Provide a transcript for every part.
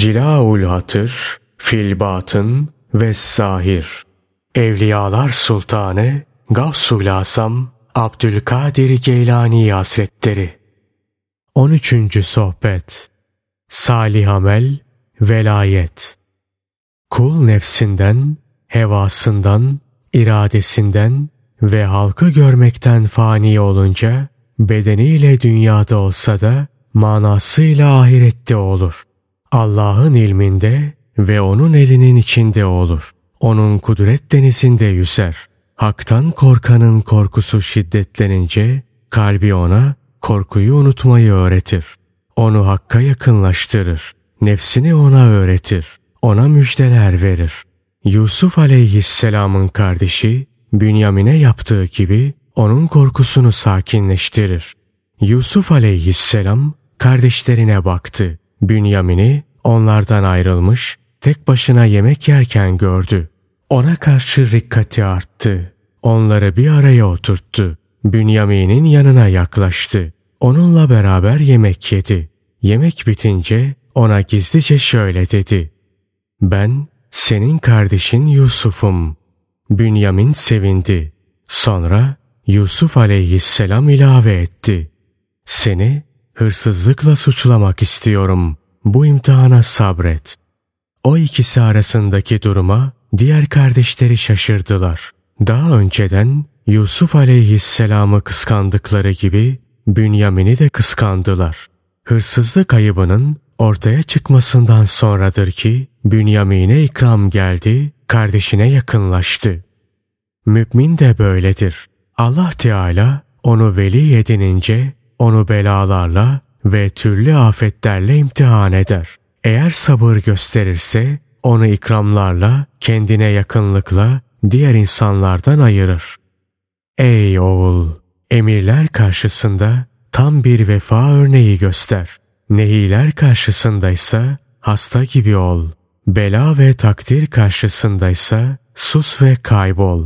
Cilaul Hatır, Filbatın ve Zahir. Evliyalar Sultanı Gavsul Asam Abdülkadir Geylani Hazretleri 13. Sohbet Salih Amel Velayet Kul nefsinden, hevasından, iradesinden ve halkı görmekten fani olunca bedeniyle dünyada olsa da manasıyla ahirette olur. Allah'ın ilminde ve onun elinin içinde olur. Onun kudret denizinde yüzer. Hak'tan korkanın korkusu şiddetlenince kalbi ona korkuyu unutmayı öğretir. Onu Hakk'a yakınlaştırır. Nefsini ona öğretir. Ona müjdeler verir. Yusuf aleyhisselamın kardeşi Bünyamin'e yaptığı gibi onun korkusunu sakinleştirir. Yusuf aleyhisselam kardeşlerine baktı. Bünyamin'i onlardan ayrılmış, tek başına yemek yerken gördü. Ona karşı rikkati arttı. Onları bir araya oturttu. Bünyamin'in yanına yaklaştı. Onunla beraber yemek yedi. Yemek bitince ona gizlice şöyle dedi. Ben senin kardeşin Yusuf'um. Bünyamin sevindi. Sonra Yusuf aleyhisselam ilave etti. Seni hırsızlıkla suçlamak istiyorum. Bu imtihana sabret. O ikisi arasındaki duruma diğer kardeşleri şaşırdılar. Daha önceden Yusuf aleyhisselamı kıskandıkları gibi Bünyamin'i de kıskandılar. Hırsızlık ayıbının ortaya çıkmasından sonradır ki Bünyamin'e ikram geldi, kardeşine yakınlaştı. Mümin de böyledir. Allah Teala onu veli edinince onu belalarla ve türlü afetlerle imtihan eder. Eğer sabır gösterirse onu ikramlarla, kendine yakınlıkla diğer insanlardan ayırır. Ey oğul! Emirler karşısında tam bir vefa örneği göster. Nehiler karşısındaysa hasta gibi ol. Bela ve takdir karşısındaysa sus ve kaybol.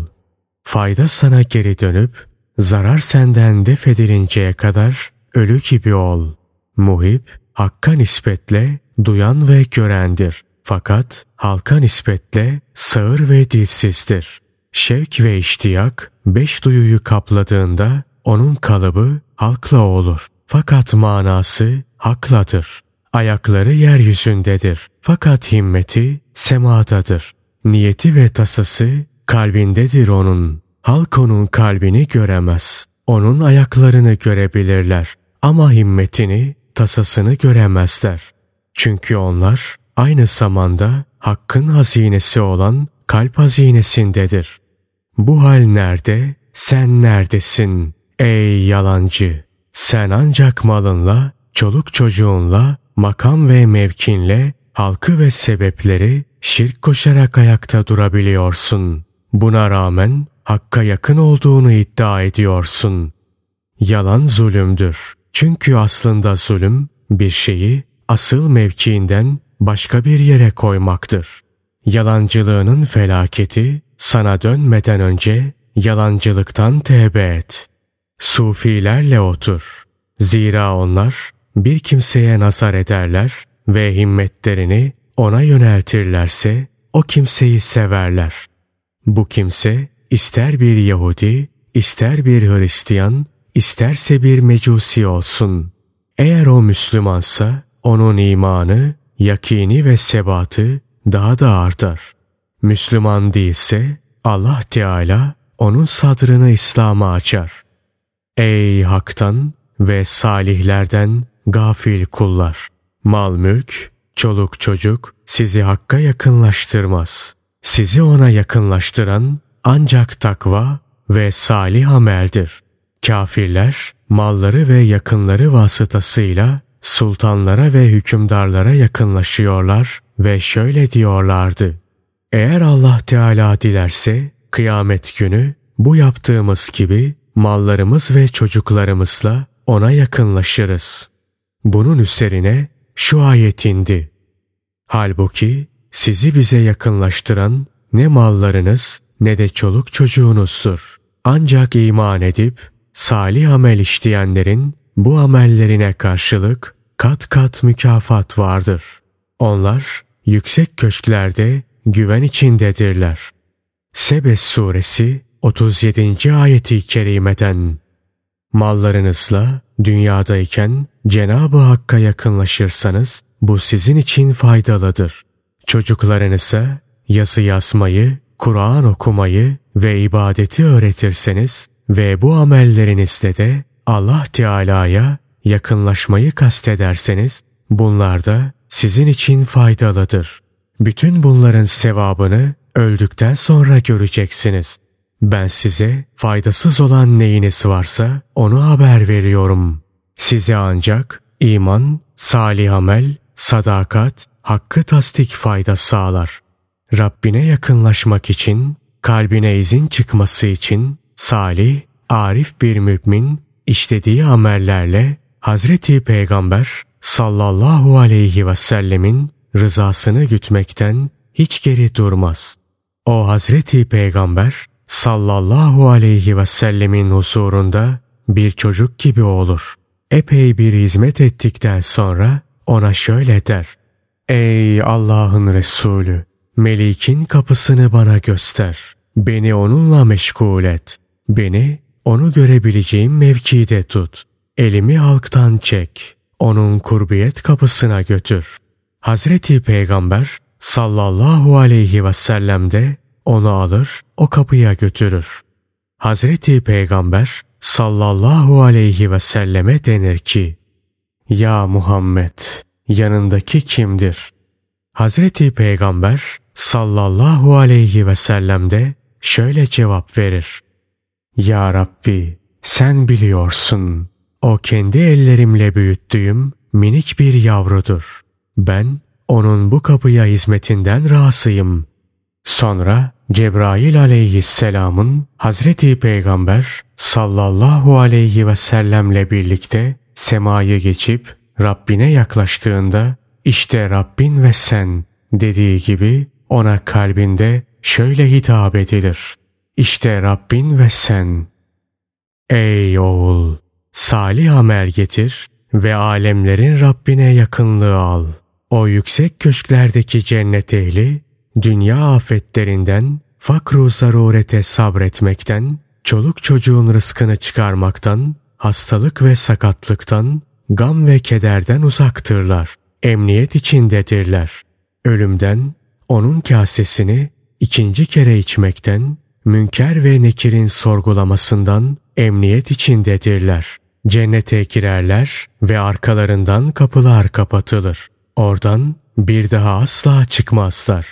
Fayda sana geri dönüp zarar senden def edilinceye kadar ölü gibi ol. Muhip, hakka nispetle duyan ve görendir. Fakat halka nispetle sağır ve dilsizdir. Şevk ve iştiyak beş duyuyu kapladığında onun kalıbı halkla olur. Fakat manası hakladır. Ayakları yeryüzündedir. Fakat himmeti semadadır. Niyeti ve tasası kalbindedir onun. Halk onun kalbini göremez. Onun ayaklarını görebilirler. Ama himmetini, tasasını göremezler. Çünkü onlar aynı zamanda hakkın hazinesi olan kalp hazinesindedir. Bu hal nerede? Sen neredesin? Ey yalancı! Sen ancak malınla, çoluk çocuğunla, makam ve mevkinle halkı ve sebepleri şirk koşarak ayakta durabiliyorsun. Buna rağmen hakka yakın olduğunu iddia ediyorsun. Yalan zulümdür. Çünkü aslında zulüm bir şeyi asıl mevkiinden başka bir yere koymaktır. Yalancılığının felaketi sana dönmeden önce yalancılıktan tevbe et. Sufilerle otur. Zira onlar bir kimseye nazar ederler ve himmetlerini ona yöneltirlerse o kimseyi severler. Bu kimse ister bir Yahudi, ister bir Hristiyan, isterse bir mecusi olsun. Eğer o Müslümansa onun imanı, yakini ve sebatı daha da artar. Müslüman değilse Allah Teala onun sadrını İslam'a açar. Ey haktan ve salihlerden gafil kullar! Mal mülk, çoluk çocuk sizi hakka yakınlaştırmaz. Sizi ona yakınlaştıran ancak takva ve salih ameldir. Kafirler malları ve yakınları vasıtasıyla sultanlara ve hükümdarlara yakınlaşıyorlar ve şöyle diyorlardı. Eğer Allah Teala dilerse kıyamet günü bu yaptığımız gibi mallarımız ve çocuklarımızla ona yakınlaşırız. Bunun üzerine şu ayet indi. Halbuki sizi bize yakınlaştıran ne mallarınız ne de çoluk çocuğunuzdur. Ancak iman edip salih amel işleyenlerin bu amellerine karşılık kat kat mükafat vardır. Onlar yüksek köşklerde güven içindedirler. Sebes suresi 37. ayeti kerimeden Mallarınızla dünyadayken Cenab-ı Hakk'a yakınlaşırsanız bu sizin için faydalıdır. Çocuklarınıza yazı yazmayı, Kur'an okumayı ve ibadeti öğretirseniz ve bu amellerinizle de Allah Teala'ya yakınlaşmayı kastederseniz bunlar da sizin için faydalıdır. Bütün bunların sevabını öldükten sonra göreceksiniz. Ben size faydasız olan neyiniz varsa onu haber veriyorum. Size ancak iman, salih amel, sadakat, hakkı tasdik fayda sağlar. Rabbine yakınlaşmak için, kalbine izin çıkması için salih, arif bir mümin işlediği amellerle Hazreti Peygamber sallallahu aleyhi ve sellemin rızasını gütmekten hiç geri durmaz. O Hazreti Peygamber sallallahu aleyhi ve sellemin huzurunda bir çocuk gibi olur. Epey bir hizmet ettikten sonra ona şöyle der. Ey Allah'ın Resulü! Melik'in kapısını bana göster. Beni onunla meşgul et. Beni onu görebileceğim mevkide tut. Elimi halktan çek. Onun kurbiyet kapısına götür. Hazreti Peygamber sallallahu aleyhi ve sellem de onu alır o kapıya götürür. Hazreti Peygamber sallallahu aleyhi ve selleme denir ki Ya Muhammed yanındaki kimdir? Hazreti Peygamber sallallahu aleyhi ve sellem de şöyle cevap verir. Ya Rabbi sen biliyorsun. O kendi ellerimle büyüttüğüm minik bir yavrudur. Ben onun bu kapıya hizmetinden razıyım. Sonra Cebrail aleyhisselamın Hazreti Peygamber sallallahu aleyhi ve sellemle birlikte semayı geçip Rabbine yaklaştığında işte Rabbin ve sen dediği gibi ona kalbinde şöyle hitap edilir. İşte Rabbin ve sen. Ey oğul! Salih amel getir ve alemlerin Rabbine yakınlığı al. O yüksek köşklerdeki cennet ehli, dünya afetlerinden, fakru zarurete sabretmekten, çoluk çocuğun rızkını çıkarmaktan, hastalık ve sakatlıktan, gam ve kederden uzaktırlar. Emniyet içindedirler. Ölümden, onun kasesini ikinci kere içmekten, münker ve nekirin sorgulamasından emniyet içindedirler. Cennete girerler ve arkalarından kapılar kapatılır. Oradan bir daha asla çıkmazlar.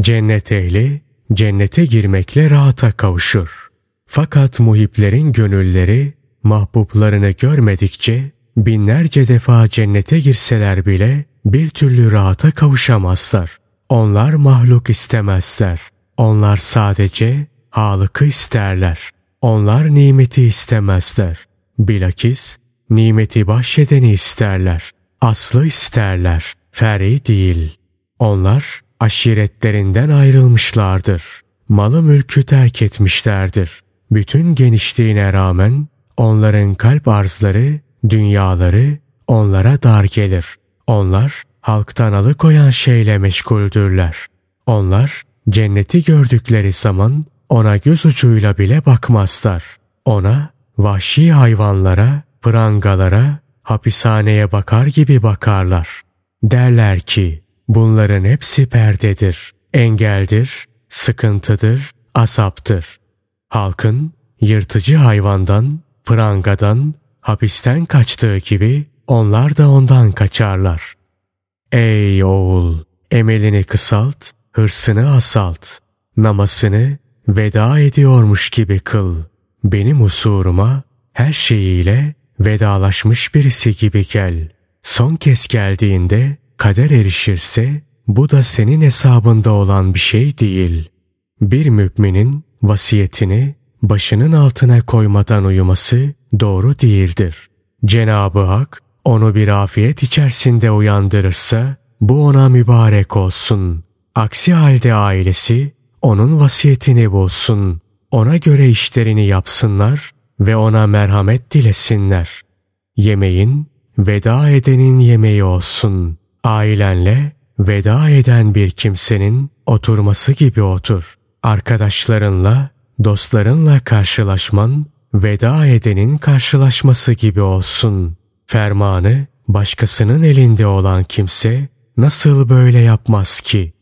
Cennet ehli cennete girmekle rahata kavuşur. Fakat muhiplerin gönülleri mahbublarını görmedikçe binlerce defa cennete girseler bile bir türlü rahata kavuşamazlar. Onlar mahluk istemezler. Onlar sadece Halık'ı isterler. Onlar nimeti istemezler. Bilakis nimeti bahşedeni isterler. Aslı isterler. Feri değil. Onlar aşiretlerinden ayrılmışlardır. Malı mülkü terk etmişlerdir. Bütün genişliğine rağmen onların kalp arzları, dünyaları onlara dar gelir. Onlar halktan alıkoyan şeyle meşguldürler. Onlar cenneti gördükleri zaman ona göz ucuyla bile bakmazlar. Ona vahşi hayvanlara, prangalara, hapishaneye bakar gibi bakarlar. Derler ki bunların hepsi perdedir, engeldir, sıkıntıdır, asaptır. Halkın yırtıcı hayvandan, prangadan, hapisten kaçtığı gibi onlar da ondan kaçarlar. Ey oğul! Emelini kısalt, hırsını asalt. Namasını veda ediyormuş gibi kıl. Benim husuruma her şeyiyle vedalaşmış birisi gibi gel. Son kez geldiğinde kader erişirse bu da senin hesabında olan bir şey değil. Bir müminin vasiyetini başının altına koymadan uyuması doğru değildir. Cenabı Hak onu bir afiyet içerisinde uyandırırsa bu ona mübarek olsun. Aksi halde ailesi onun vasiyetini bulsun. Ona göre işlerini yapsınlar ve ona merhamet dilesinler. Yemeğin veda edenin yemeği olsun. Ailenle veda eden bir kimsenin oturması gibi otur. Arkadaşlarınla, dostlarınla karşılaşman, veda edenin karşılaşması gibi olsun. Fermanı başkasının elinde olan kimse nasıl böyle yapmaz ki?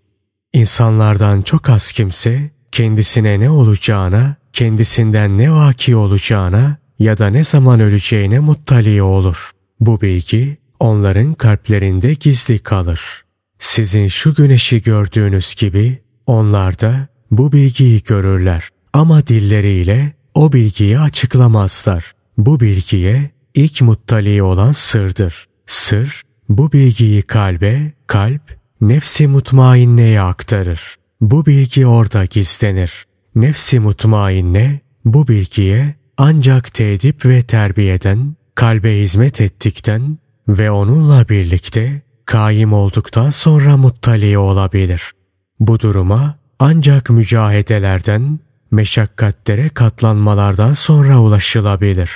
İnsanlardan çok az kimse kendisine ne olacağına, kendisinden ne vaki olacağına ya da ne zaman öleceğine muttali olur. Bu bilgi onların kalplerinde gizli kalır. Sizin şu güneşi gördüğünüz gibi onlar da bu bilgiyi görürler ama dilleriyle o bilgiyi açıklamazlar. Bu bilgiye ilk muttali olan sırdır. Sır bu bilgiyi kalbe, kalp nefsi mutmainneye aktarır. Bu bilgi orada gizlenir. Nefsi mutmainne bu bilgiye ancak tedip ve terbiyeden, kalbe hizmet ettikten ve onunla birlikte kaim olduktan sonra muttali olabilir. Bu duruma ancak mücahedelerden, meşakkatlere katlanmalardan sonra ulaşılabilir.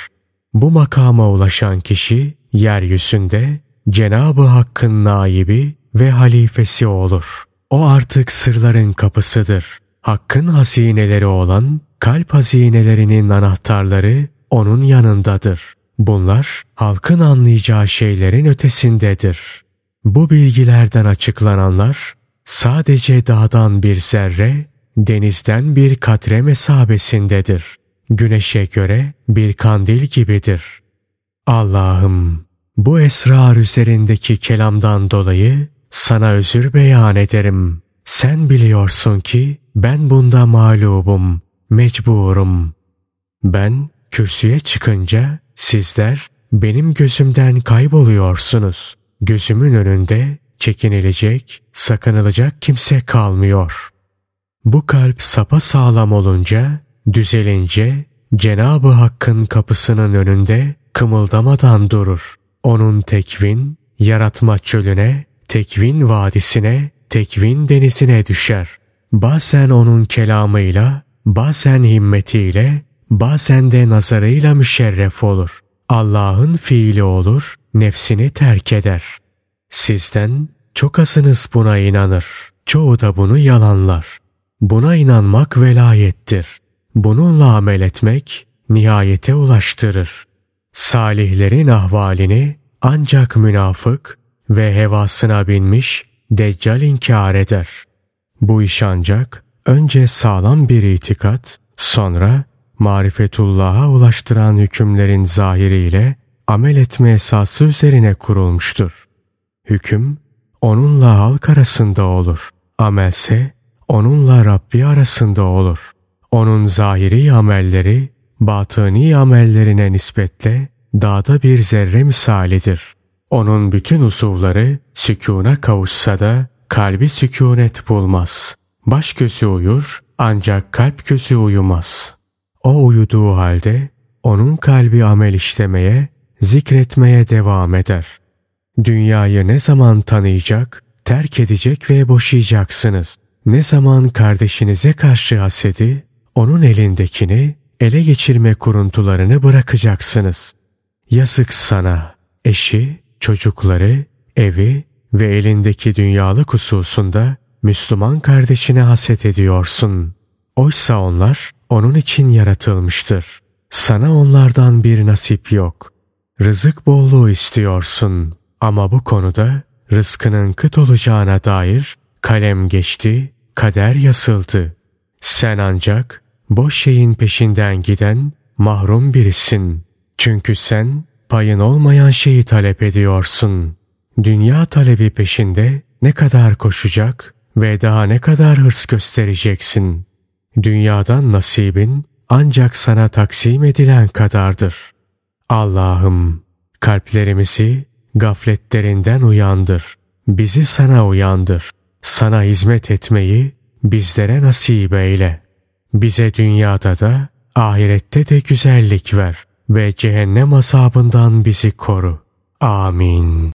Bu makama ulaşan kişi yeryüzünde Cenab-ı Hakk'ın naibi ve halifesi olur. O artık sırların kapısıdır. Hakkın hazineleri olan kalp hazinelerinin anahtarları onun yanındadır. Bunlar halkın anlayacağı şeylerin ötesindedir. Bu bilgilerden açıklananlar sadece dağdan bir zerre, denizden bir katre mesabesindedir. Güneşe göre bir kandil gibidir. Allah'ım bu esrar üzerindeki kelamdan dolayı sana özür beyan ederim. Sen biliyorsun ki ben bunda mağlubum, mecburum. Ben kürsüye çıkınca sizler benim gözümden kayboluyorsunuz. Gözümün önünde çekinilecek, sakınılacak kimse kalmıyor. Bu kalp sapa sağlam olunca, düzelince Cenab-ı Hakk'ın kapısının önünde kımıldamadan durur. Onun tekvin, yaratma çölüne, tekvin vadisine, tekvin denizine düşer. Bazen onun kelamıyla, bazen himmetiyle, bazen de nazarıyla müşerref olur. Allah'ın fiili olur, nefsini terk eder. Sizden çok azınız buna inanır. Çoğu da bunu yalanlar. Buna inanmak velayettir. Bununla amel etmek nihayete ulaştırır. Salihlerin ahvalini ancak münafık ve hevasına binmiş deccal inkar eder. Bu iş ancak önce sağlam bir itikat, sonra marifetullah'a ulaştıran hükümlerin zahiriyle amel etme esası üzerine kurulmuştur. Hüküm onunla halk arasında olur. Amelse onunla Rabbi arasında olur. Onun zahiri amelleri batıni amellerine nispetle dağda bir zerre misalidir. Onun bütün usuvları sükûna kavuşsa da kalbi sükûnet bulmaz. Baş gözü uyur ancak kalp gözü uyumaz. O uyuduğu halde onun kalbi amel işlemeye, zikretmeye devam eder. Dünyayı ne zaman tanıyacak, terk edecek ve boşayacaksınız. Ne zaman kardeşinize karşı hasedi, onun elindekini ele geçirme kuruntularını bırakacaksınız. Yazık sana, eşi, çocukları, evi ve elindeki dünyalık hususunda Müslüman kardeşine haset ediyorsun. Oysa onlar onun için yaratılmıştır. Sana onlardan bir nasip yok. Rızık bolluğu istiyorsun. Ama bu konuda rızkının kıt olacağına dair kalem geçti, kader yasıldı. Sen ancak boş şeyin peşinden giden mahrum birisin. Çünkü sen payın olmayan şeyi talep ediyorsun. Dünya talebi peşinde ne kadar koşacak ve daha ne kadar hırs göstereceksin. Dünyadan nasibin ancak sana taksim edilen kadardır. Allah'ım kalplerimizi gafletlerinden uyandır. Bizi sana uyandır. Sana hizmet etmeyi bizlere nasip eyle. Bize dünyada da ahirette de güzellik ver ve cehennem azabından bizi koru. Amin.